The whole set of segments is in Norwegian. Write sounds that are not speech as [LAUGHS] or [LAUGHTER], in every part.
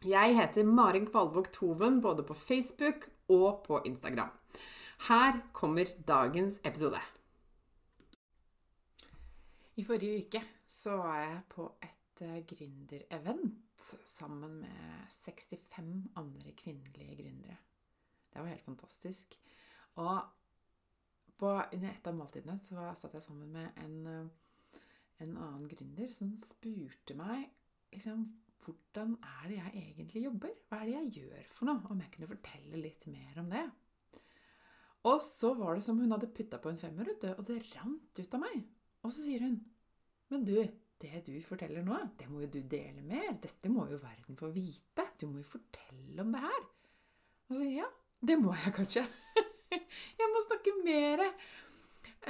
Jeg heter Marin Kvalvåg Toven både på Facebook og på Instagram. Her kommer dagens episode. I forrige uke så var jeg på et uh, gründerevent sammen med 65 andre kvinnelige gründere. Det var helt fantastisk. Og på, under et av måltidene så satt jeg sammen med en, uh, en annen gründer som spurte meg liksom hvordan er det jeg egentlig jobber? Hva er det jeg gjør for noe? Om jeg kunne fortelle litt mer om det. Og så var det som hun hadde putta på en femmer, og det rant ut av meg. Og så sier hun Men du, det du forteller nå, det må jo du dele mer. Dette må jo verden få vite. Du må jo fortelle om det her. Og så sier jeg ja, det må jeg kanskje. [LAUGHS] jeg må snakke mer.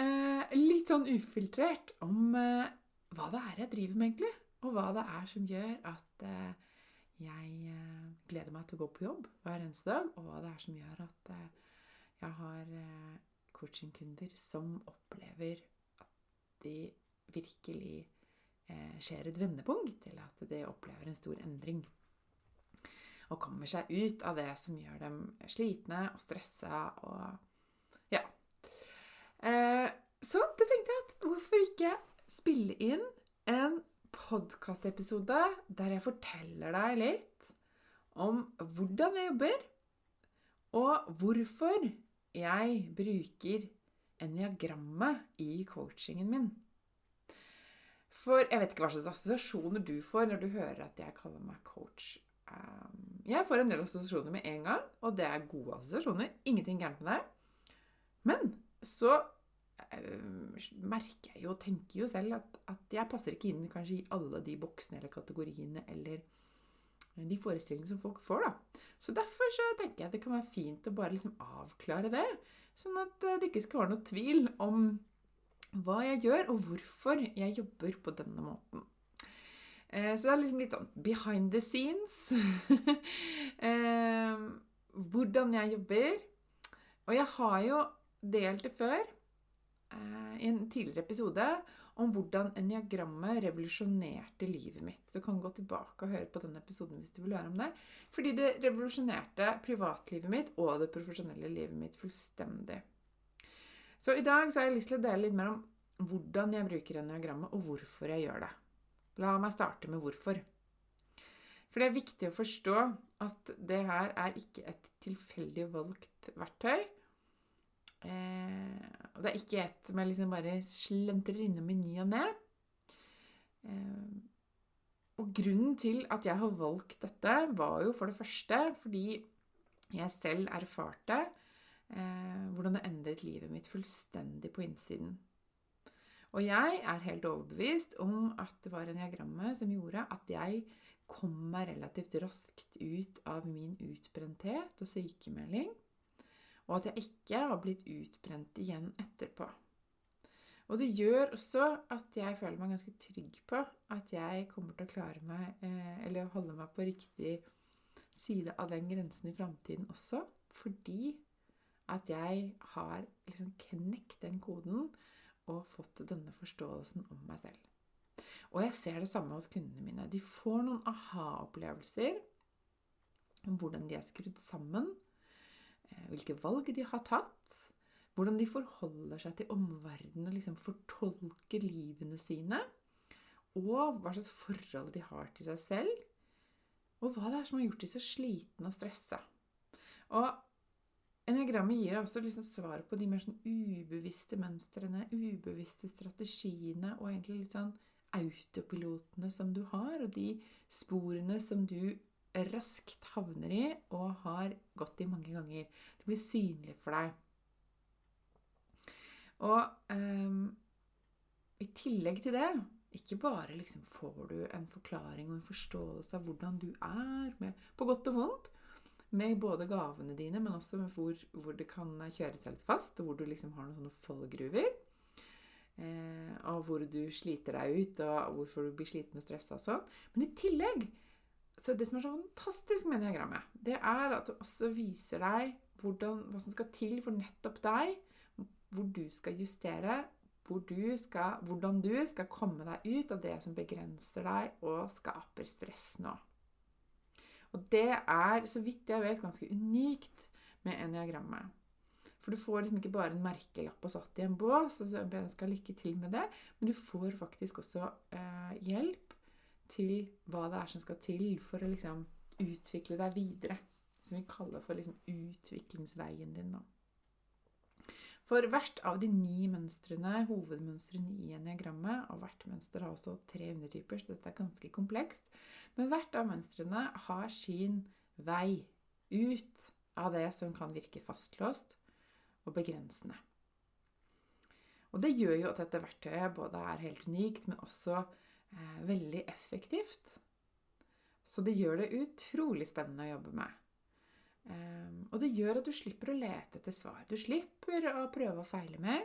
Eh, litt sånn ufiltrert om eh, hva det er jeg driver med, egentlig og hva det er som gjør at eh, jeg eh, gleder meg til å gå på jobb hver eneste dag, og hva det er som gjør at eh, jeg har coachingkunder som opplever at de virkelig skjer et vendepunkt, eller at de opplever en stor endring. Og kommer seg ut av det som gjør dem slitne og stressa og Ja. Så det tenkte jeg at hvorfor ikke spille inn en podkastepisode der jeg forteller deg litt om hvordan jeg jobber, og hvorfor jeg bruker eniagrammet i coachingen min. For jeg vet ikke hva slags assosiasjoner du får når du hører at jeg kaller meg coach. Um, jeg får en del assosiasjoner med en gang, og det er gode assosiasjoner. Ingenting gærent med det. Men så merker jeg jo og tenker jo selv at, at, jeg passer ikke inn kanskje i alle de boksene eller kategoriene eller de forestillingene som folk får. da. Så derfor så tenker jeg det kan være fint å bare liksom avklare det. Sånn at eh, det ikke skal være noe tvil om hva jeg gjør, og hvorfor jeg jobber på denne måten. Eh, så det er liksom litt sånn behind the scenes. [LAUGHS] hvordan jeg jobber. Og jeg har jo delt det før i en tidligere episode om hvordan eniagrammet revolusjonerte livet mitt. Du kan gå tilbake og høre på denne episoden hvis du vil høre om det. Fordi det revolusjonerte privatlivet mitt og det profesjonelle livet mitt fullstendig. Så i dag så har jeg lyst til å dele litt mer om hvordan jeg bruker eniagrammet, og hvorfor jeg gjør det. La meg starte med hvorfor. For det er viktig å forstå at det her er ikke et tilfeldig valgt verktøy. Eh, og det er ikke et som jeg liksom bare slentrer innom i ny og ne. Eh, og grunnen til at jeg har valgt dette, var jo for det første fordi jeg selv erfarte eh, hvordan det endret livet mitt fullstendig på innsiden. Og jeg er helt overbevist om at det var eniagrammet som gjorde at jeg kom meg relativt raskt ut av min utbrenthet og sykemelding og at jeg ikke har blitt utbrent igjen etterpå. Og det gjør også at jeg føler meg ganske trygg på at jeg kommer til å klare meg, eh, eller holde meg på riktig side av den grensen i framtiden også, fordi at jeg har liksom knekt den koden og fått denne forståelsen om meg selv. Og jeg ser det samme hos kundene mine. De får noen aha-opplevelser om hvordan de er skrudd sammen, hvilke valg de har tatt, hvordan de forholder seg til omverdenen og liksom fortolker livene sine, og hva slags forhold de har til seg selv, og hva det er som har gjort de så slitne og stressa. Og Enneagrammet gir også liksom svar på de mer sånn ubevisste mønstrene, ubevisste strategiene og egentlig litt sånn autopilotene som du har, og de sporene som du raskt havner i og har gått i mange ganger. Det blir synlig for deg. Og um, i tillegg til det, ikke bare liksom får du en forklaring og en forståelse av hvordan du er, med, på godt og vondt, med både gavene dine, men også hvor, hvor det kan kjøre seg litt fast, og hvor du liksom har noen sånne fallgruver. Eh, og hvor du sliter deg ut, og hvorfor du blir sliten og stressa og sånn. Men i tillegg så det som er så fantastisk med diagrammet, det er at det også viser deg hvordan, hva som skal til for nettopp deg, hvor du skal justere, hvor du skal, hvordan du skal komme deg ut av det som begrenser deg og skaper stress nå. Og det er, så vidt jeg vet, ganske unikt med eniagrammet. For du får liksom ikke bare en merkelapp og satt i en bås, og så skal lykke til med det, men du får faktisk også eh, hjelp til hva det er som skal til for å liksom utvikle deg videre. Som vi kaller for liksom utviklingsveien din. da. For hvert av de ni mønstrene, hovedmønstrene i eniagrammet, og hvert mønster har også tre undertyper, så dette er ganske komplekst, men hvert av mønstrene har sin vei ut av det som kan virke fastlåst og begrensende. Og det gjør jo at dette verktøyet både er helt unikt, men også veldig effektivt. Så det gjør det utrolig spennende å jobbe med. Um, og det gjør at du slipper å lete etter svar. Du slipper å prøve å feile mer.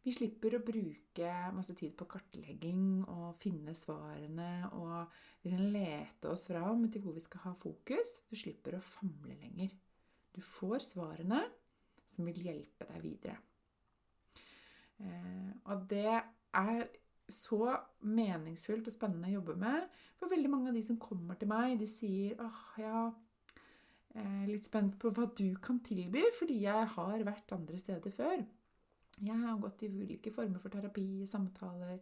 Vi slipper å bruke masse tid på kartlegging og finne svarene og liksom lete oss fram til hvor vi skal ha fokus. Du slipper å famle lenger. Du får svarene som vil hjelpe deg videre. Uh, og det er så meningsfullt og spennende å jobbe med. For veldig mange av de som kommer til meg, de sier åh, ja jeg er litt spent på hva du kan tilby, fordi jeg har vært andre steder før. Jeg har gått i ulike former for terapi, samtaler,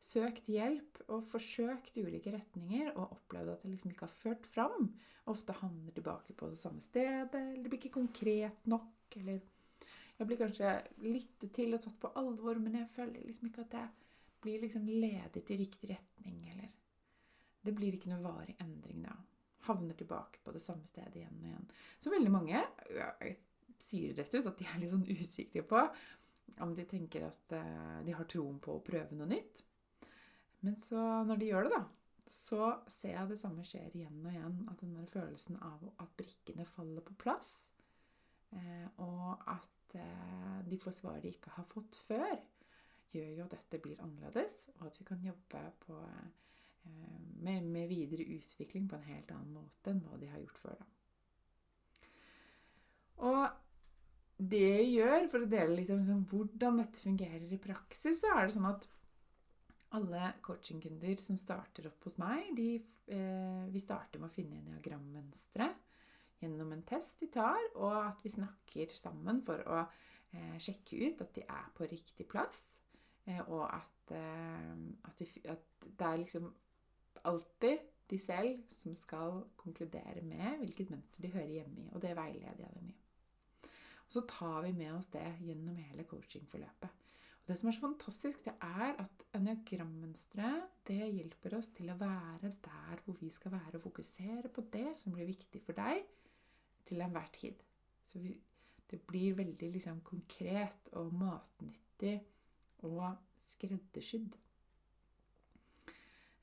søkt hjelp og forsøkt ulike retninger og opplevd at det liksom ikke har ført fram. Ofte havner tilbake på det samme stedet, eller det blir ikke konkret nok, eller Jeg blir kanskje lyttet til og tatt på alvor, men jeg føler liksom ikke at jeg blir liksom ledet i riktig retning, eller Det blir ikke noe varig endring da havner tilbake på det samme stedet igjen og igjen. Så veldig mange jeg sier rett ut at de er litt sånn usikre på om de tenker at eh, de har troen på å prøve noe nytt. Men så, når de gjør det, da, så ser jeg det samme skjer igjen og igjen. At den der følelsen av at brikkene faller på plass, eh, og at eh, de får svar de ikke har fått før, gjør jo at dette blir annerledes, og at vi kan jobbe på Eh, med, med, videre utvikling på en helt annen måte enn hva de har gjort før. Da. Og det jeg gjør, for å dele litt om liksom, hvordan dette fungerer i praksis, så er det sånn at alle coachingkunder som starter opp hos meg, de, eh, vi starter med å finne diagrammønstre gjennom en test de tar, og at vi snakker sammen for å eh, sjekke ut at de er på riktig plass, og at, eh, at, det er liksom alltid de selv som skal konkludere med hvilket mønster de hører hjemme i. Og det veileder jeg dem i. Og så tar vi med oss det gjennom hele coachingforløpet. Og det som er så fantastisk, det er at eniagrammønsteret hjelper oss til å være der hvor vi skal være, og fokusere på det som blir viktig for deg til enhver tid. Så det blir veldig liksom, konkret og matnyttig og skreddersydd.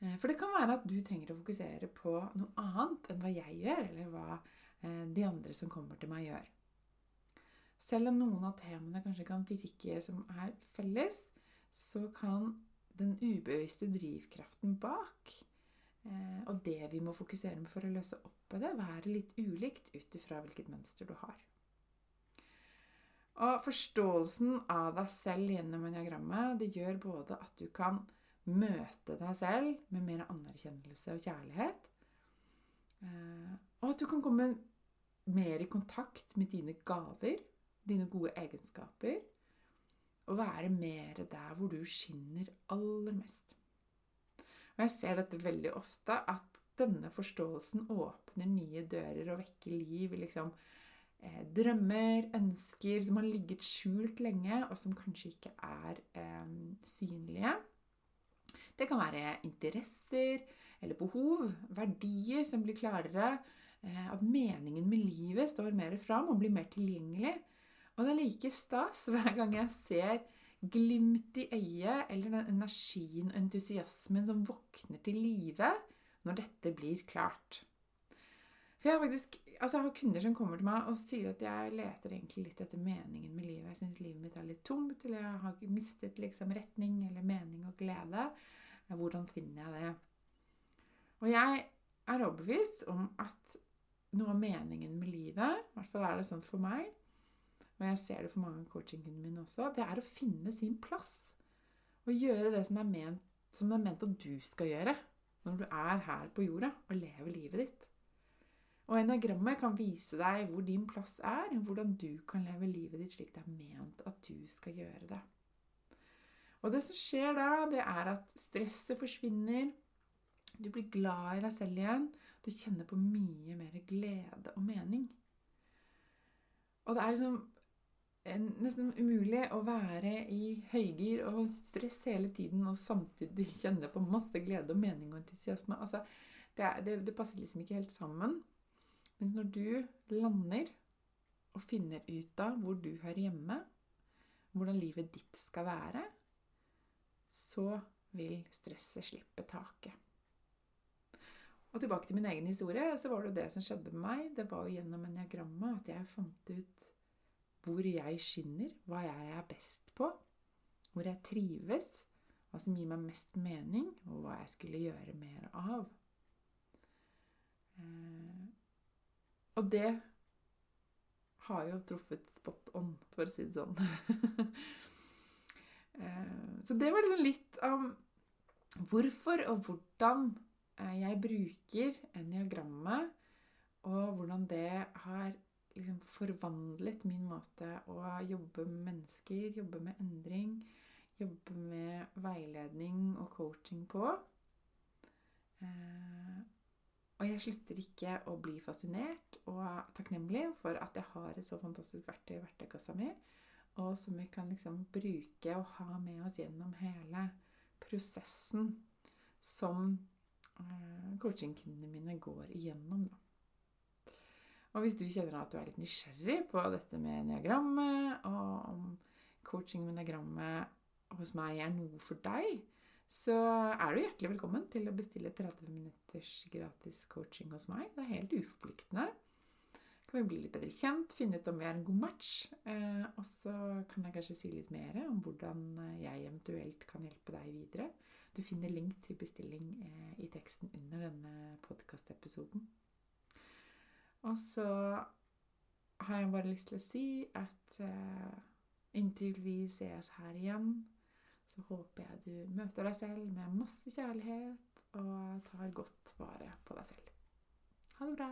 Eh, for det kan være at du trenger å fokusere på noe annet enn hva jeg gjør, eller hva eh, de andre som kommer til meg, gjør. Selv om noen av temaene kanskje kan virke som er felles, så kan den ubevisste drivkraften bak eh, og det vi må fokusere på for å løse opp i det, være litt ulikt ut ifra hvilket mønster du har. Og forståelsen av deg selv gjennom eniagrammet det gjør både at du kan møte deg selv med mer anerkjennelse og kjærlighet. Eh, og at du kan komme mer i kontakt med dine gaver, dine gode egenskaper. Og være mer der hvor du skinner aller mest. Og jeg ser dette veldig ofte, at denne forståelsen åpner nye dører og vekker liv liksom, eh, drømmer, ønsker som har ligget skjult lenge, og som kanskje ikke er eh, synlige. Det kan være interesser eller behov, verdier som blir klarere. Eh, at meningen med livet står mer fram og blir mer tilgjengelig. Og det er like stas hver gang jeg ser glimt i øyet eller den energien og entusiasmen som våkner til live når dette blir klart. For jeg faktisk altså jeg har kunder som kommer til meg og sier at jeg leter egentlig litt etter meningen med livet. Jeg syns livet mitt er litt tomt, eller jeg har mistet liksom retning eller mening og glede. Hvordan finner jeg det? Og jeg er overbevist om at noe av meningen med livet, i hvert fall er det sånn for meg, og jeg ser det for mange av coachingene mine også, det er å finne sin plass. Og gjøre det som er ment, som er ment at du skal gjøre når du er her på jorda og lever livet ditt. Og enagrammet kan vise deg hvor din plass er, hvordan du kan leve livet ditt slik det er ment at du skal gjøre det. Og det som skjer da, det er at stresset forsvinner. Du blir glad i deg selv igjen. Du kjenner på mye mer glede og mening. Og det er liksom nesten umulig å være i høygir og stress hele tiden og samtidig kjenne på masse glede og mening og entusiasme. Altså, det, det, det passer liksom ikke helt sammen. Men når du lander og finner ut av hvor du hører hjemme, hvordan livet ditt skal være, så vil stresset slippe taket. Og tilbake til min egen historie, så var det jo det som skjedde med meg. Det var jo gjennom eniagrammet at jeg fant ut hvor jeg skinner, hva jeg er best på, hvor jeg trives, hva som gir meg mest mening, og hva jeg skulle gjøre mer av. Eh, og det har jo truffet spot on, for å si det sånn. [LAUGHS] Eh, så det var liksom litt om hvorfor og hvordan eh, jeg bruker eniagrammet, og hvordan det har liksom forvandlet min måte å jobbe med mennesker, jobbe med endring, jobbe med veiledning og coaching på. Og jeg slutter ikke å bli fascinert og takknemlig for at jeg har et så fantastisk verktøy i verktøykassa mi og som vi kan liksom bruke og ha med oss gjennom hele prosessen som eh, coachingkundene mine går igjennom. Da. Og hvis du kjenner at du er litt nysgjerrig på dette med neagrammet, og om coaching med neagrammet hos meg er noe for deg, så er du hjertelig velkommen til å bestille 30 minutters gratis coaching hos meg. Det er helt uforpliktende kan vi bli litt bedre kjent, finne ut om vi er en god match. Eh, og så kan jeg kanskje si litt mer om hvordan jeg eventuelt kan hjelpe deg videre. Du finner link til bestilling eh, i teksten under denne podkastepisoden. Og så har jeg bare lyst til å si at eh, inntil vi ses her igjen, så håper jeg du møter deg selv med masse kjærlighet og tar godt vare på deg selv. Ha det bra!